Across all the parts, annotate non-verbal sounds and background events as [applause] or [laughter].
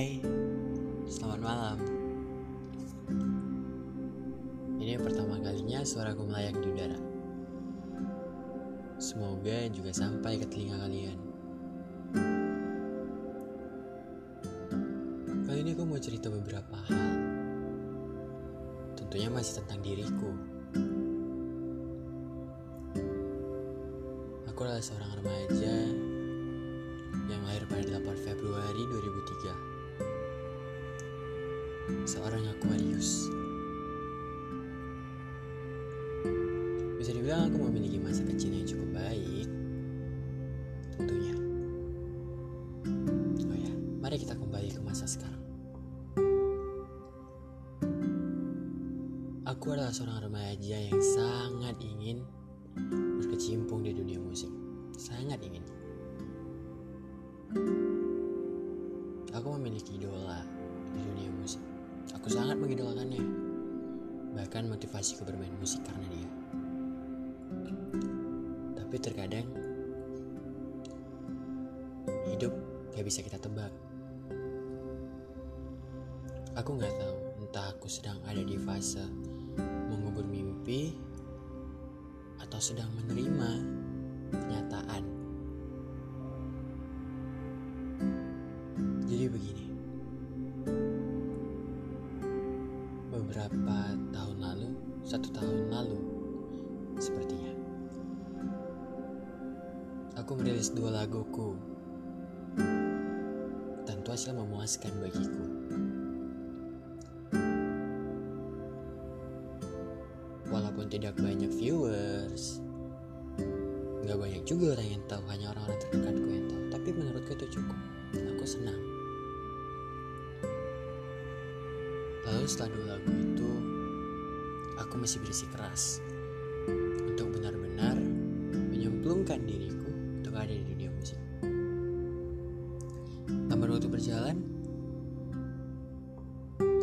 Hai, selamat malam. Ini pertama kalinya suaraku melayang di udara. Semoga juga sampai ke telinga kalian. Kali ini aku mau cerita beberapa hal. Tentunya masih tentang diriku. Aku adalah seorang remaja yang lahir pada 8 Februari 2003. Seorang Aquarius. Bisa dibilang aku memiliki masa kecil yang cukup baik. Tentunya. Oh ya, mari kita kembali ke masa sekarang. Aku adalah seorang remaja yang sangat ingin berkecimpung di dunia musik. Sangat ingin. Aku memiliki idola di dunia musik. Aku sangat mengidolakannya. Bahkan motivasiku bermain musik karena dia. Tapi terkadang hidup gak bisa kita tebak. Aku gak tahu entah aku sedang ada di fase mengubur mimpi atau sedang menerima kenyataan. Jadi begini. Beberapa tahun lalu, satu tahun lalu, sepertinya. Aku merilis dua laguku. Tentu hasil memuaskan bagiku. Walaupun tidak banyak viewers, nggak banyak juga orang yang tahu, hanya orang-orang terdekatku yang tahu. Tapi menurutku itu cukup. Aku senang. Lalu setelah dua lagu itu, aku masih berisi keras untuk benar-benar menyemplungkan diriku untuk ada di dunia musik. Lambat waktu berjalan,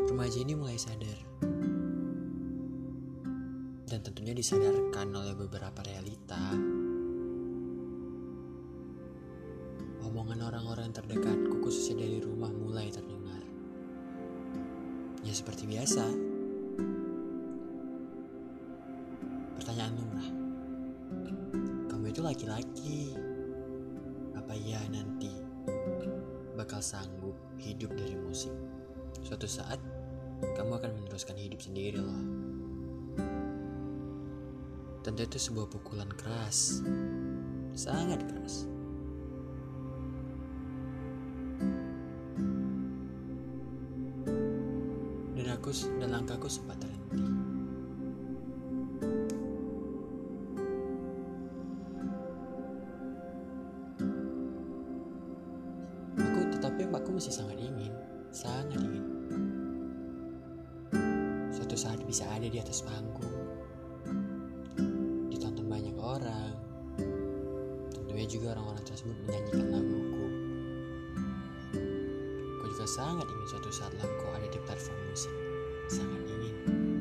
remaja ini mulai sadar. Dan tentunya disadarkan oleh beberapa realita omongan orang-orang terdekatku khususnya dari rumah mulai terdengar. Ya seperti biasa. Pertanyaan lumrah. Kamu itu laki-laki. Apa iya nanti bakal sanggup hidup dari musik? Suatu saat kamu akan meneruskan hidup sendiri loh. Tentu itu sebuah pukulan keras. Sangat keras. Dan aku dan langkahku sempat terhenti. Aku tetapi aku masih sangat ingin, sangat ingin. Suatu saat bisa ada di atas panggung, ditonton banyak orang. Tentunya juga orang-orang tersebut menyanyikan laguku. Aku juga sangat ingin suatu saat lagu ada di platform musik. Sangat ingin.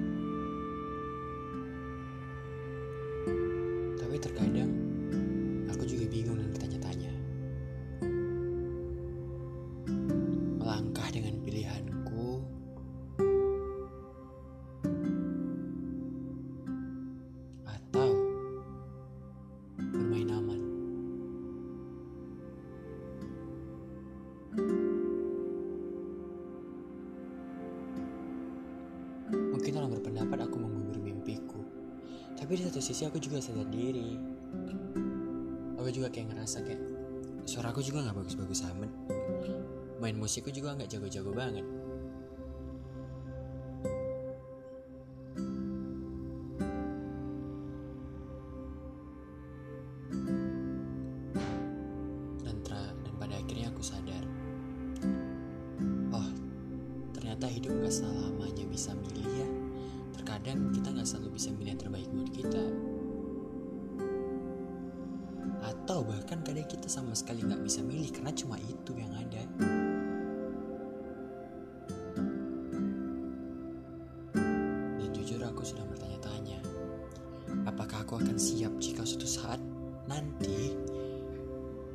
Mungkin orang berpendapat aku mengubur mimpiku. Tapi di satu sisi aku juga sadar diri. Aku juga kayak ngerasa kayak suara aku juga nggak bagus-bagus amat. Main musikku juga nggak jago-jago banget. Akhirnya aku sadar. Oh, ternyata hidup gak selamanya bisa milih ya terkadang kita gak selalu bisa milih yang terbaik buat kita. Atau bahkan kadang kita sama sekali gak bisa milih karena cuma itu yang ada. Dan jujur aku sudah bertanya-tanya apakah aku akan siap jika suatu saat nanti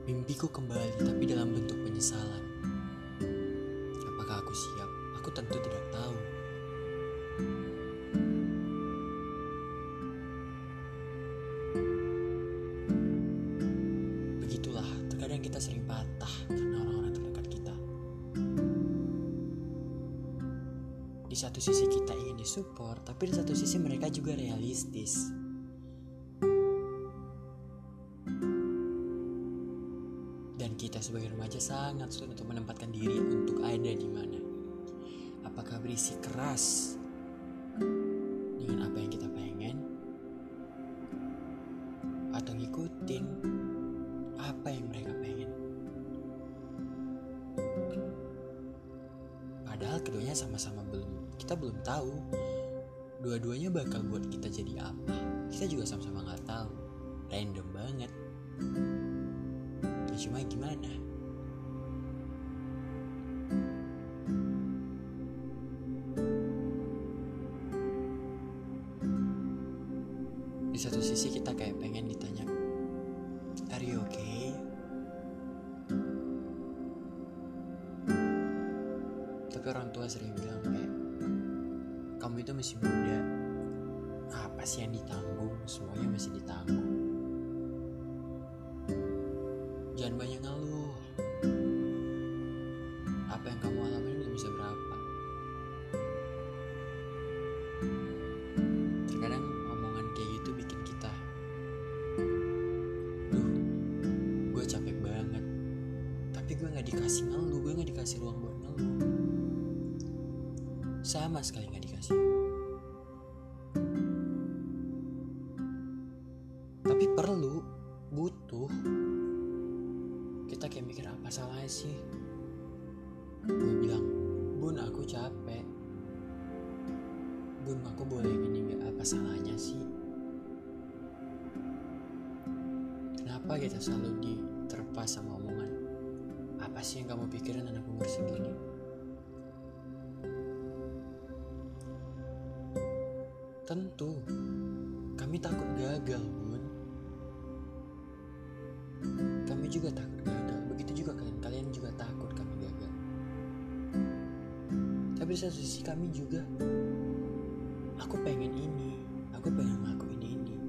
mimpiku kembali tapi dalam bentuk penyesalan? Aku tentu tidak tahu. Di satu sisi kita ingin disupport, tapi di satu sisi mereka juga realistis. Dan kita sebagai remaja sangat sulit untuk menempatkan diri untuk ada di mana. Apakah berisi keras dengan apa yang kita pengen atau ngikutin apa yang mereka pengen. Padahal keduanya sama-sama belum kita belum tahu dua-duanya bakal buat kita jadi apa. Kita juga sama-sama nggak tahu. Random banget. Ya cuma gimana? Di satu sisi kita kayak pengen ditanya, Are you okay? Tapi orang tua sering bilang kayak, itu masih muda. Apa sih yang ditanggung? Semuanya masih ditanggung. Jangan banyak ngeluh. Apa yang kamu alami belum bisa berapa. Terkadang omongan kayak gitu bikin kita, duh, gue capek banget. Tapi gue nggak dikasih ngeluh, gue nggak dikasih ruang buat ngeluh. Sama sekali nggak dikasih. Tapi perlu, butuh. Kita kayak mikir apa salahnya sih? Gue bilang, bun aku capek. Bun aku boleh gini nggak apa salahnya sih? Kenapa kita selalu diterpa sama omongan? Apa sih yang kamu pikirin anak umur segini? Tentu, kami takut gagal, Tapi di satu sisi kami juga, aku pengen ini, aku pengen ngelakuin ini.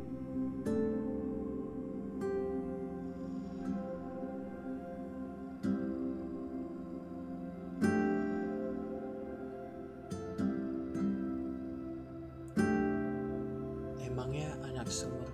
Emangnya anak seumur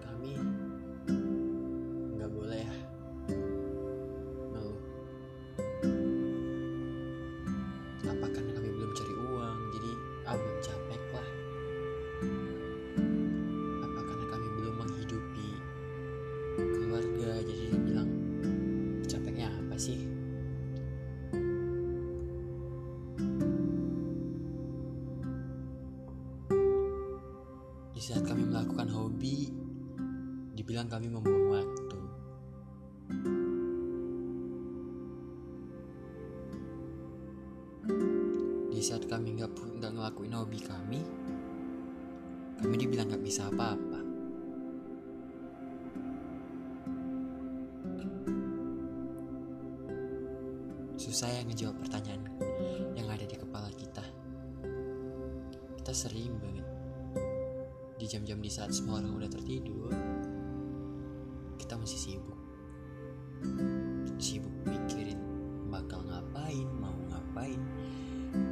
dibilang kami membuang waktu. Di saat kami nggak nggak ngelakuin hobi kami, kami dibilang nggak bisa apa-apa. Susah ya ngejawab pertanyaan yang ada di kepala kita. Kita sering banget di jam-jam di saat semua orang udah tertidur, kita masih sibuk. Sibuk mikirin bakal ngapain, mau ngapain,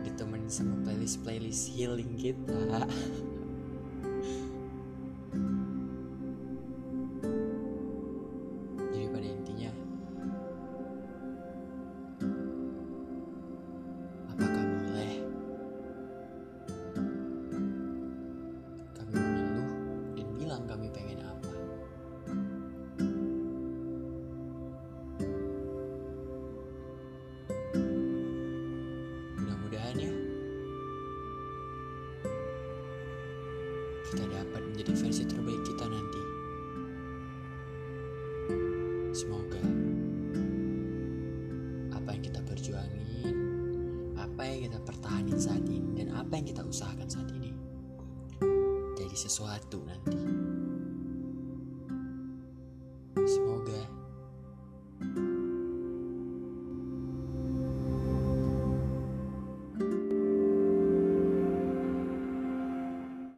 ditemenin sama playlist-playlist healing kita. [laughs] pertahanin saat ini, dan apa yang kita usahakan saat ini jadi sesuatu nanti.